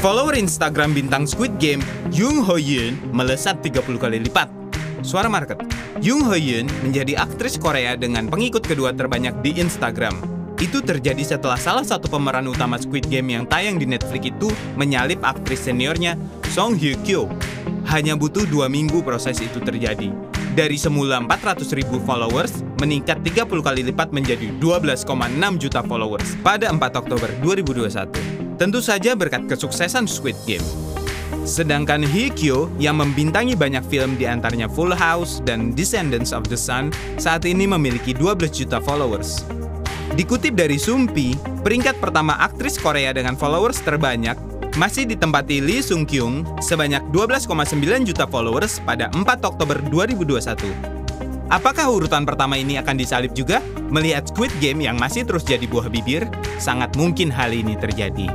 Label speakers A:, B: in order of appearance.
A: Follower Instagram bintang Squid Game, Jung Ho Yoon, melesat 30 kali lipat. Suara market. Jung Ho Yoon menjadi aktris Korea dengan pengikut kedua terbanyak di Instagram. Itu terjadi setelah salah satu pemeran utama Squid Game yang tayang di Netflix itu menyalip aktris seniornya Song Hye Kyo. Hanya butuh dua minggu proses itu terjadi. Dari semula 400 ribu followers, meningkat 30 kali lipat menjadi 12,6 juta followers pada 4 Oktober 2021. Tentu saja berkat kesuksesan Squid Game. Sedangkan Hye Kyo yang membintangi banyak film di antaranya Full House dan Descendants of the Sun saat ini memiliki 12 juta followers. Dikutip dari Sumpi, peringkat pertama aktris Korea dengan followers terbanyak masih ditempati Lee Sung Kyung sebanyak 12,9 juta followers pada 4 Oktober 2021. Apakah urutan pertama ini akan disalip juga? Melihat Squid Game yang masih terus jadi buah bibir, sangat mungkin hal ini terjadi.